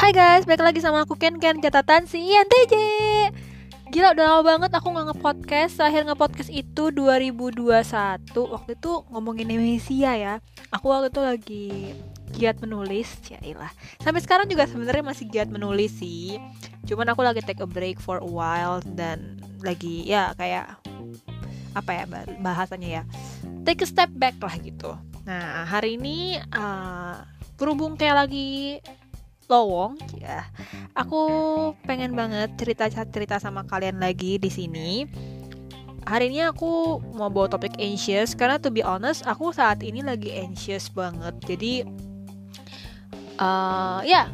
Hai guys, balik lagi sama aku Ken Ken catatan si INTJ Gila udah lama banget aku gak nge-podcast. Terakhir nge-podcast itu 2021 Waktu itu ngomongin Indonesia ya. Aku waktu itu lagi giat menulis Ya ilah Sampai sekarang juga sebenarnya masih giat menulis sih. Cuman aku lagi take a break for a while Dan lagi ya kayak Apa ya bahasanya ya. Take a step back lah gitu. Nah hari ini uh, Berhubung kayak lagi lowong. Ya. Aku pengen banget cerita cerita sama kalian lagi di sini. Hari ini aku mau bawa topik anxious karena to be honest aku saat ini lagi anxious banget. Jadi uh, ya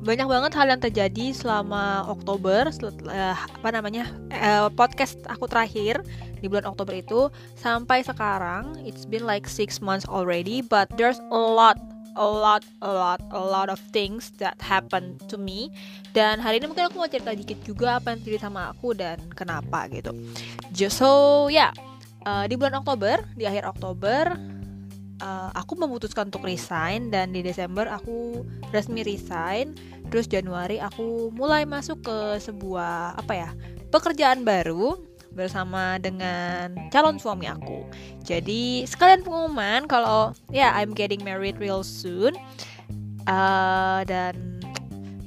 banyak banget hal yang terjadi selama Oktober setelah apa namanya uh, podcast aku terakhir di bulan Oktober itu. Sampai sekarang it's been like six months already but there's a lot a lot a lot a lot of things that happen to me. Dan hari ini mungkin aku mau cerita dikit juga apa yang terjadi sama aku dan kenapa gitu. Just so ya yeah, uh, di bulan Oktober di akhir Oktober uh, aku memutuskan untuk resign dan di Desember aku resmi resign. Terus Januari aku mulai masuk ke sebuah apa ya pekerjaan baru bersama dengan calon suami aku. Jadi sekalian pengumuman kalau ya yeah, I'm getting married real soon. Uh, dan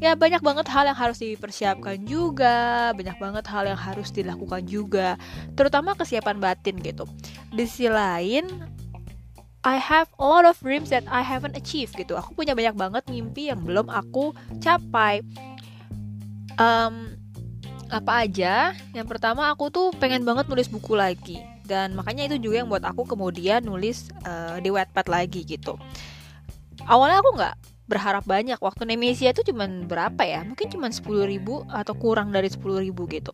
ya banyak banget hal yang harus dipersiapkan juga, banyak banget hal yang harus dilakukan juga, terutama kesiapan batin gitu. Di sisi lain, I have a lot of dreams that I haven't achieved gitu. Aku punya banyak banget mimpi yang belum aku capai. Um, apa aja? Yang pertama aku tuh pengen banget nulis buku lagi. Dan makanya itu juga yang buat aku kemudian nulis uh, di Wattpad lagi gitu. Awalnya aku nggak berharap banyak. Waktu Nemesia itu cuman berapa ya? Mungkin cuman 10 ribu atau kurang dari 10 ribu gitu.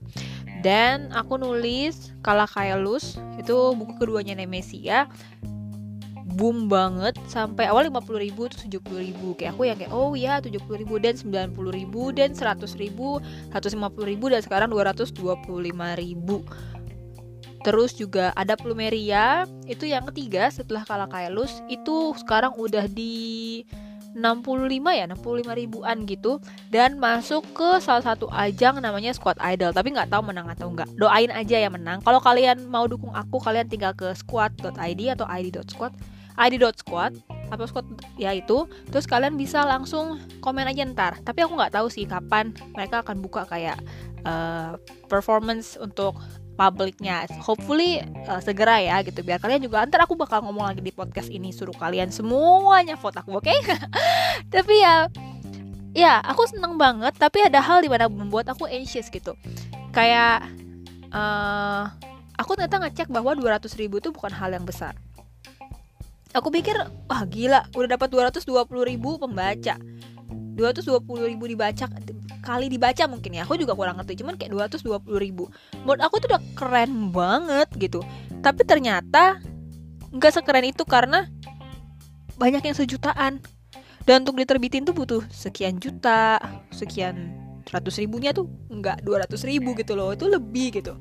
Dan aku nulis Kala Kaelus. Itu buku keduanya Nemesia boom banget sampai awal 50 ribu terus 70 ribu. Kayak aku yang kayak oh ya 70 ribu dan 90 ribu dan 100 ribu 150 ribu dan sekarang 225 ribu. Terus juga ada Plumeria itu yang ketiga setelah kalah Kaelus itu sekarang udah di 65 ya 65 ribuan gitu. Dan masuk ke salah satu ajang namanya Squad Idol. Tapi nggak tahu menang atau enggak doain aja ya menang. Kalau kalian mau dukung aku kalian tinggal ke squad.id atau id.squad id.squad apa squad ya itu. Terus kalian bisa langsung komen aja ntar. Tapi aku nggak tahu sih kapan mereka akan buka kayak uh, performance untuk publiknya hopefully uh, segera ya gitu. Biar kalian juga ntar aku bakal ngomong lagi di podcast ini. Suruh kalian semuanya vote aku oke? Okay? tapi ya ya aku seneng banget. Tapi ada hal di mana membuat aku anxious gitu. Kayak uh, aku ternyata ngecek bahwa 200 ribu itu bukan hal yang besar aku pikir wah gila udah dapat 220 ribu pembaca. 220 ribu dibaca kali dibaca mungkin ya aku juga kurang ngerti cuman kayak 220 ribu. Menurut aku tuh udah keren banget gitu. Tapi ternyata nggak sekeren itu karena banyak yang sejutaan. Dan untuk diterbitin tuh butuh sekian juta sekian ratus ribunya tuh nggak 200 ribu gitu loh itu lebih gitu.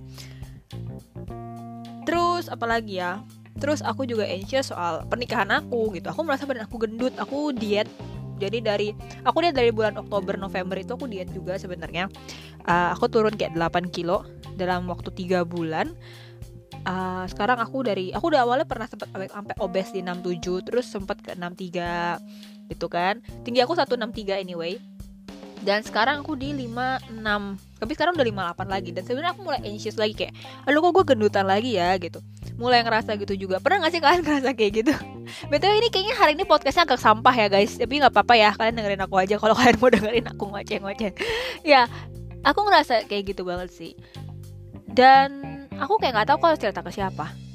Terus apalagi ya terus aku juga anxious soal pernikahan aku gitu. Aku merasa badan aku gendut aku diet. Jadi dari aku diet dari bulan Oktober November itu aku diet juga sebenarnya. Uh, aku turun kayak 8 kilo dalam waktu tiga bulan. Uh, sekarang aku dari aku udah awalnya pernah sempat sampai obes di 67 terus sempat ke 63 gitu kan. Tinggi aku 163 anyway. Dan sekarang aku di 56 tapi sekarang udah 58 lagi. Dan sebenarnya aku mulai anxious lagi kayak aduh kok gue gendutan lagi ya? gitu mulai ngerasa gitu juga. Pernah gak sih kalian ngerasa kayak gitu? Betul ini kayaknya hari ini podcastnya agak sampah ya guys. Tapi nggak apa-apa ya kalian dengerin aku aja. Kalau kalian mau dengerin aku ngoceh-ngoceh. Ya aku ngerasa kayak gitu banget sih. Dan aku kayak nggak tahu kalau cerita ke siapa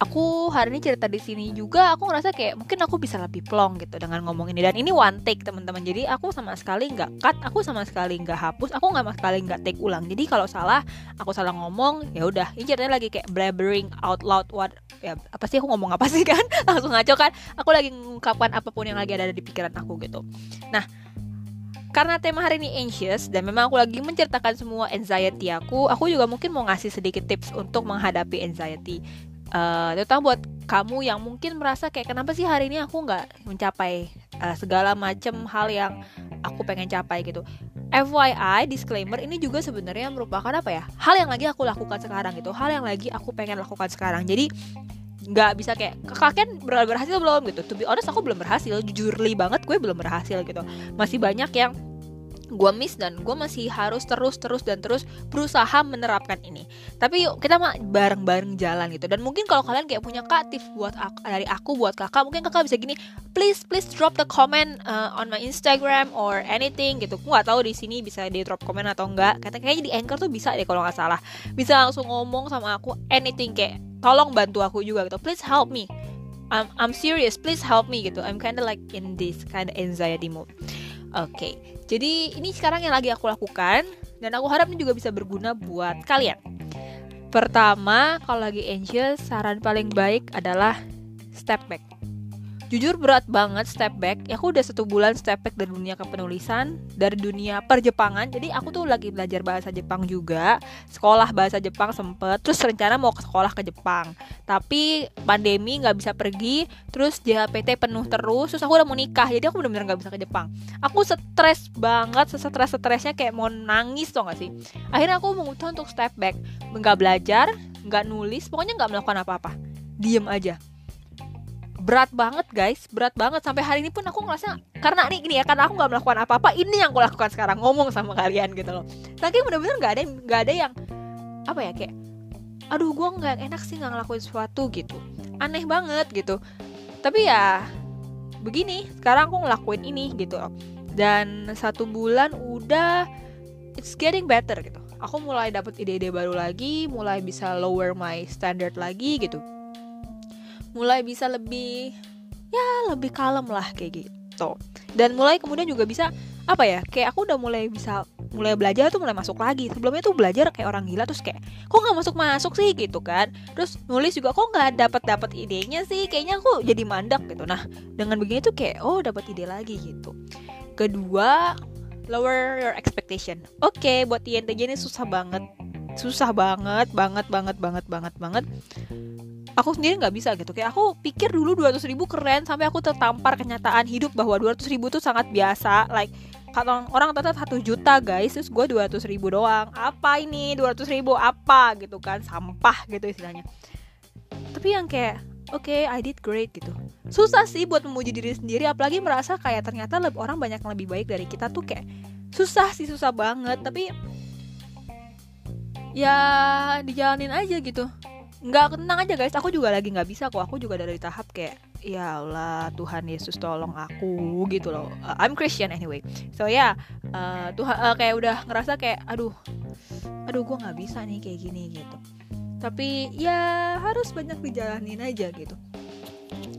aku hari ini cerita di sini juga aku ngerasa kayak mungkin aku bisa lebih plong gitu dengan ngomong ini. Dan ini one take teman-teman. Jadi aku sama sekali nggak cut aku sama sekali nggak hapus aku nggak sama sekali nggak take ulang. Jadi kalau salah aku salah ngomong ya udah. Ini ceritanya lagi kayak blabbering out loud what ya apa sih aku ngomong apa sih kan? Langsung ngaco kan? Aku lagi mengungkapkan apa pun yang lagi ada di pikiran aku gitu. Nah karena tema hari ini anxious dan memang aku lagi menceritakan semua anxiety aku, aku juga mungkin mau ngasih sedikit tips untuk menghadapi anxiety uh, terutama buat kamu yang mungkin merasa kayak kenapa sih hari ini aku nggak mencapai uh, segala macam hal yang aku pengen capai? gitu. FYI disclaimer ini juga sebenarnya merupakan apa ya hal yang lagi aku lakukan sekarang gitu hal yang lagi aku pengen lakukan sekarang. Jadi nggak bisa kayak ber berhasil belum? gitu. To be honest aku belum berhasil. Jujur li banget gue belum berhasil gitu. Masih banyak yang gue miss dan gue masih harus terus terus dan terus berusaha menerapkan ini. Tapi yuk kita mah bareng bareng jalan gitu. Dan mungkin kalau kalian kayak punya kak tips buat aku, dari aku buat kakak mungkin kakak bisa gini please please drop the comment uh, on my Instagram or anything gitu. Gue nggak tahu di sini bisa di drop comment atau enggak kata kayaknya di anchor tuh bisa deh kalau nggak salah. Bisa langsung ngomong sama aku anything kayak tolong bantu aku juga gitu. Please help me. I'm I'm serious. Please help me gitu. I'm kinda like in this kind of anxiety mode Oke, jadi ini sekarang yang lagi aku lakukan dan aku harap ini juga bisa berguna buat kalian. Pertama, kalau lagi anxious, saran paling baik adalah step back jujur berat banget step back. Ya aku udah satu bulan step back dari dunia kepenulisan dari dunia perjepangan. Jadi aku tuh lagi belajar bahasa Jepang juga. Sekolah bahasa Jepang sempet. Terus rencana mau ke sekolah ke Jepang. Tapi pandemi nggak bisa pergi. Terus JHPT penuh terus. Terus aku udah mau nikah. Jadi aku bener-bener nggak bisa ke Jepang. Aku stres banget. Sesetres stresnya kayak mau nangis tuh gak sih? Akhirnya aku memutuskan untuk step back. Nggak belajar nggak nulis. Pokoknya nggak melakukan apa-apa. Diem aja berat banget guys. Berat banget. Sampai hari ini pun aku ngerasa karena ini gini ya karena aku nggak melakukan apa-apa ini yang aku lakukan sekarang ngomong sama kalian gitu loh. Tapi bener-bener nggak ada nggak ada yang apa ya kayak aduh gue nggak enak sih nggak ngelakuin sesuatu gitu. Aneh banget gitu. Tapi ya begini sekarang aku ngelakuin ini gitu loh. Dan satu bulan udah it's getting better gitu. Aku mulai dapet ide-ide baru lagi mulai bisa lower my standard lagi gitu mulai bisa lebih ya lebih kalem lah kayak gitu. Dan mulai kemudian juga bisa apa ya kayak aku udah mulai bisa mulai belajar tuh mulai masuk lagi. Sebelumnya tuh belajar kayak orang gila terus kayak kok nggak masuk masuk sih? gitu kan. Terus nulis juga kok nggak dapat dapat idenya sih? Kayaknya aku jadi mandak gitu. Nah dengan begini tuh kayak oh dapat ide lagi gitu. Kedua lower your expectation. Oke okay, buat INTJ ini susah banget. Susah banget banget banget banget banget banget aku sendiri nggak bisa gitu. Kayak aku pikir dulu 200 ribu keren sampai aku tertampar kenyataan hidup bahwa 200 ribu tuh sangat biasa. Like kalau orang tetap satu juta guys terus gue 200 ribu doang. Apa ini? 200 ribu apa? Gitu kan sampah gitu istilahnya. Tapi yang kayak oke okay, I did great gitu. Susah sih buat memuji diri sendiri apalagi merasa kayak ternyata orang banyak yang lebih baik dari kita tuh kayak susah sih susah banget. Tapi ya dijalanin aja gitu nggak tenang aja guys. Aku juga lagi nggak bisa kok. Aku juga dari tahap kayak ya Allah Tuhan Yesus tolong aku gitu loh. Uh, I'm Christian anyway. So ya yeah, uh, Tuhan uh, kayak udah ngerasa kayak aduh aduh gue nggak bisa nih kayak gini gitu. Tapi ya harus banyak dijalanin aja gitu.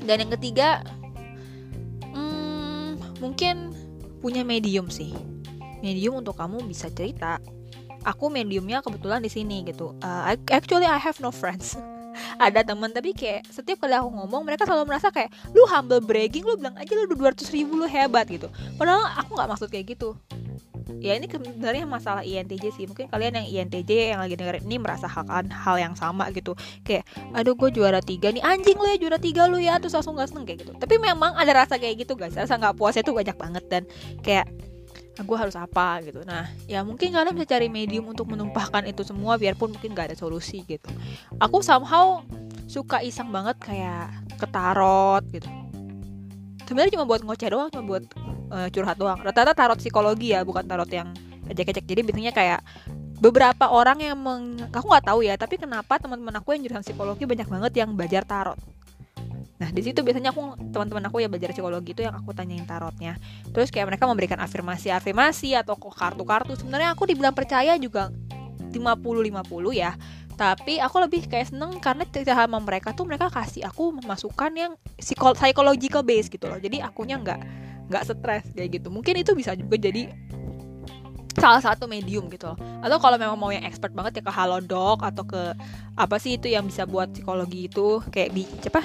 Dan yang ketiga hmm, mungkin punya medium sih. Medium untuk kamu bisa cerita aku mediumnya kebetulan di sini gitu. Uh, actually I have no friends. Ada teman tapi kayak setiap kali aku ngomong mereka selalu merasa kayak lu humble bragging lu bilang aja lu 200 ribu lu hebat gitu. Padahal aku nggak maksud kayak gitu. Ya ini sebenarnya masalah INTJ sih. Mungkin kalian yang INTJ yang lagi dengerin ini merasakan hal yang sama gitu. Kayak aduh gue juara tiga nih. Anjing lu ya juara tiga lu ya terus langsung gak seneng kayak gitu. Tapi memang ada rasa kayak gitu guys. Rasa nggak puasnya tuh banyak banget dan kayak gue harus apa gitu. Nah ya mungkin kalian bisa cari medium untuk menumpahkan itu semua biarpun mungkin gak ada solusi gitu. Aku somehow suka iseng banget kayak ketarot gitu. Sebenarnya cuma buat ngoceh doang cuma buat uh, curhat doang. Rata-rata tarot psikologi ya bukan tarot yang ejek-ejek. Jadi biasanya kayak beberapa orang yang meng aku nggak tahu ya tapi kenapa teman-teman aku yang jurusan psikologi banyak banget yang belajar tarot di situ biasanya aku teman-teman aku ya belajar psikologi itu yang aku tanyain tarotnya. Terus kayak mereka memberikan afirmasi-afirmasi atau kartu-kartu. Sebenarnya aku dibilang percaya juga 50-50 ya. Tapi aku lebih kayak seneng karena cerita sama mereka tuh mereka kasih aku masukan yang psychological base gitu loh. Jadi akunya nggak nggak stres kayak gitu. Mungkin itu bisa juga jadi salah satu medium gitu loh. Atau kalau memang mau yang expert banget ya ke Halodoc atau ke apa sih itu yang bisa buat psikologi itu kayak di apa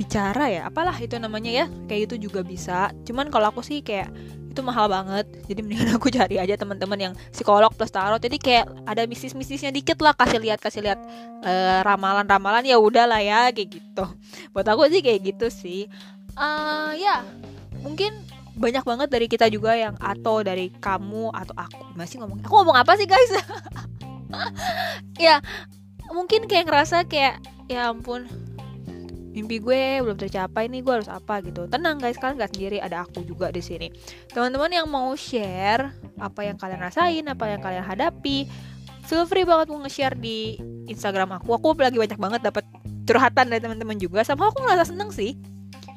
bicara ya apalah itu namanya ya kayak itu juga bisa. Cuman kalau aku sih kayak itu mahal banget. Jadi mendingan aku cari aja teman-teman yang psikolog plus tarot. Jadi kayak ada mistis-mistisnya dikit lah kasih lihat kasih lihat uh, ramalan-ramalan ya udah lah ya kayak gitu. Buat aku sih kayak gitu sih. Uh, ya mungkin banyak banget dari kita juga yang atau dari kamu atau aku. Masih ngomong aku ngomong apa sih guys? Ya mungkin kayak ngerasa kayak ya ampun mimpi gue belum tercapai nih gue harus apa gitu. Tenang guys kalian gak sendiri ada aku juga di sini. Teman-teman yang mau share apa yang kalian rasain apa yang kalian hadapi feel free banget mau nge-share di Instagram aku. Aku lagi banyak banget dapat curhatan dari teman-teman juga. Sama aku ngerasa seneng sih.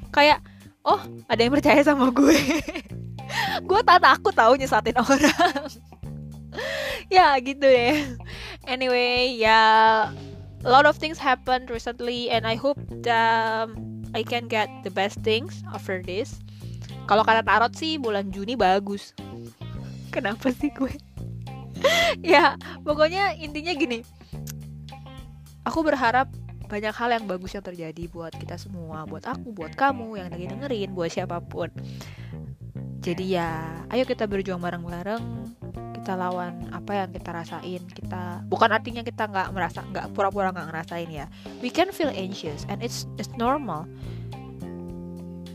Kayak oh ada yang percaya sama gue. Gue tak takut tahu nyesatin orang. Ya gitu deh. Anyway ya a lot of things happened recently and I hope that I can get the best things after this. Kalau kata tarot sih bulan Juni bagus. Kenapa sih gue? Ya pokoknya intinya gini. Aku berharap banyak hal yang bagus yang terjadi buat kita semua buat aku buat kamu yang lagi dengerin buat siapa pun. Jadi ya ayo kita berjuang bareng-bareng kita lawan apa yang kita rasain kita bukan artinya kita nggak merasa nggak pura-pura nggak ngerasain ya. We can feel anxious and it's it's normal.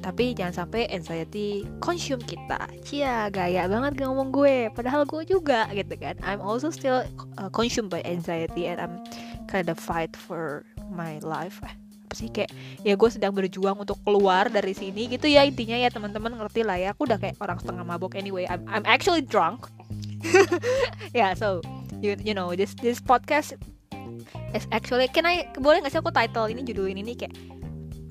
Tapi jangan sampai anxiety consume kita. Cia gaya banget ngomong gue. Padahal gue juga gitu kan. I'm also still uh, consumed by anxiety and I'm kind of fight for my life. Eh, apa sih kayak ya gue sedang berjuang untuk keluar dari sini gitu ya intinya ya teman-teman ngerti lah ya. Aku udah kayak orang setengah mabok anyway. I'm I'm actually drunk yeah so you you know this this podcast is actually can I boleh nggak sih aku title ini judul ini nih kayak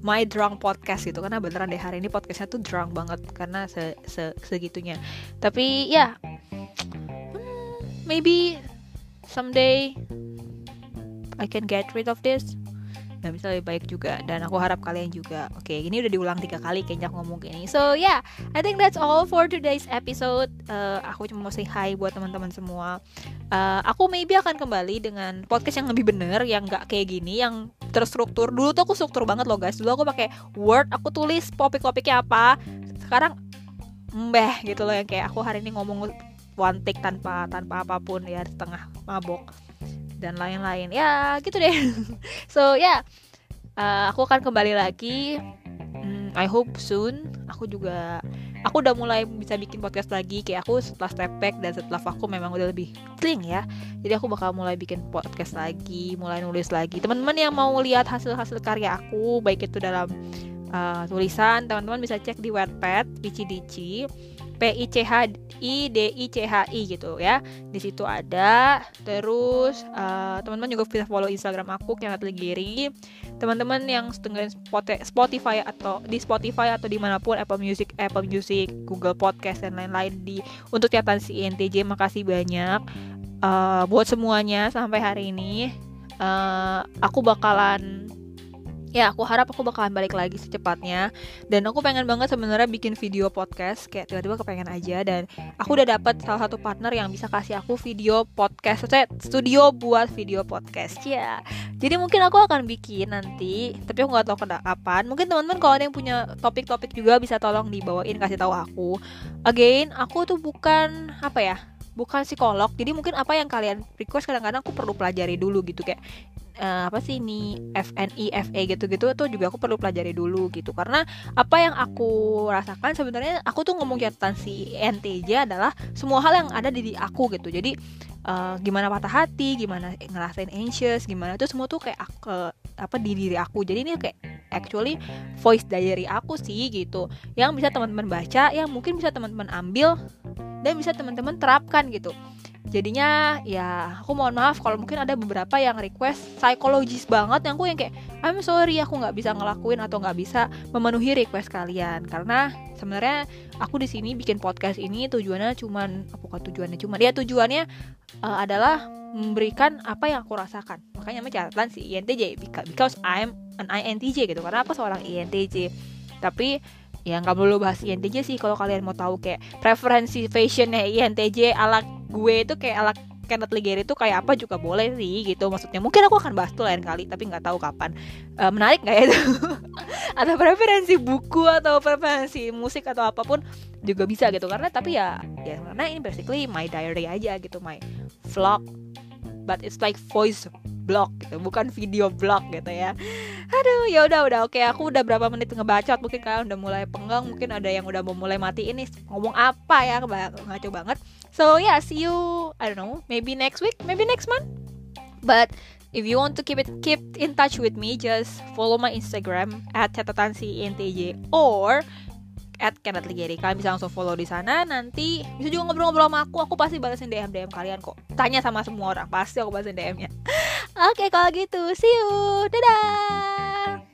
My Drunk Podcast gitu? Karena beneran deh hari ini podcastnya tuh drunk banget karena se, se segitunya. Tapi ya yeah, hmm, maybe someday I can get rid of this dan bisa lebih baik juga. Dan aku harap kalian juga. Oke okay, ini udah diulang tiga kali kayaknya aku ngomong gini so yeah I think that's all for today's episode. Uh, aku cuma mau say hi buat teman-teman semua. Uh, aku maybe akan kembali dengan podcast yang lebih bener yang nggak kayak gini yang terstruktur. Dulu tuh aku struktur banget loh guys. Dulu aku pakai word aku tulis topik-topiknya apa. Sekarang mbeh gitu loh yang kayak aku hari ini ngomong one take tanpa tanpa apa pun ya setengah mabok dan lain-lain. Ya gitu deh. So ya yeah, uh, aku akan kembali lagi. Hmm, I hope soon. Aku juga aku udah mulai bisa bikin podcast lagi. Kayak aku setelah step back dan setelah vakum memang udah lebih clean ya. Jadi aku bakal mulai bikin podcast lagi mulai nulis lagi. Teman-teman yang mau lihat hasil-hasil karya aku baik itu dalam uh, tulisan teman-teman bisa cek di Wattpad Dici Dici P I C H I D I C H I gitu ya. Di situ ada. Terus uh, teman-teman juga bisa follow Instagram aku yang Giri. Teman-teman yang dengerin Spotify atau di Spotify atau di mana pun Apple Music, Apple Music, Google Podcast dan lain-lain di untuk catatan si INTJ makasih banyak uh, buat semuanya sampai hari ini. Uh, aku bakalan ya aku harap aku bakalan balik lagi secepatnya. Dan aku pengen banget sebenarnya bikin video podcast kayak tiba-tiba kepengen aja. Dan aku udah dapat salah satu partner yang bisa kasih aku video podcast saya studio buat video podcast ya. Jadi mungkin aku akan bikin nanti tapi aku nggak tahu kapan. Mungkin teman-teman kalau ada yang punya topik-topik juga bisa tolong dibawain kasih tahu aku. Again aku tuh bukan apa ya bukan psikolog. Jadi mungkin apa yang kalian request kadang-kadang aku perlu pelajari dulu gitu. Kayak uh, apa sih ini FNI FE gitu-gitu itu juga aku perlu pelajari dulu gitu. Karena apa yang aku rasakan sebenarnya aku tuh ngomong catatan si NTJ adalah semua hal yang ada di, di aku gitu. Jadi uh, gimana patah hati gimana ngerasain anxious gimana itu semua tuh kayak aku, apa di diri aku. Jadi ini kayak actually voice diary aku sih gitu yang bisa teman-teman baca yang mungkin bisa teman-teman ambil dan bisa teman-teman terapkan gitu jadinya ya aku mohon maaf kalau mungkin ada beberapa yang request psikologis banget yang aku yang kayak I'm sorry aku nggak bisa ngelakuin atau nggak bisa memenuhi request kalian. Karena sebenarnya aku di sini bikin podcast ini tujuannya cuman apa tujuannya cuman ya tujuannya uh, adalah memberikan apa yang aku rasakan. Makanya catatan si INTJ because I'm an INTJ gitu karena aku seorang INTJ tapi ya nggak perlu bahas INTJ sih kalau kalian mau tahu kayak preferensi fashionnya INTJ ala gue itu kayak ala Kenneth Ligeri itu kayak apa juga boleh sih gitu. Maksudnya mungkin aku akan bahas tuh lain kali tapi nggak tahu kapan. Uh, menarik nggak ya itu? Atau preferensi buku atau preferensi musik atau apa pun juga bisa gitu. Karena tapi ya ya karena ini basically my diary aja gitu my vlog. But it's like voice blog gitu bukan video blog gitu ya. Aduh ya udah udah oke aku udah berapa menit ngebacot mungkin kalian udah mulai penggang mungkin ada yang udah mau mulai mati ini ngomong apa ya ngaco banget. So yeah see you I don't know maybe next week maybe next month. But if you want to keep it keep in touch with me just follow my Instagram at catatan or at Kenneth Ligeri kalian bisa langsung follow di sana. Nanti bisa juga ngobrol-ngobrol sama aku. Aku pasti balesin DM DM kalian kok. Tanya sama semua orang. Pasti aku balesin DM nya oke okay, kalau gitu see you. Dadah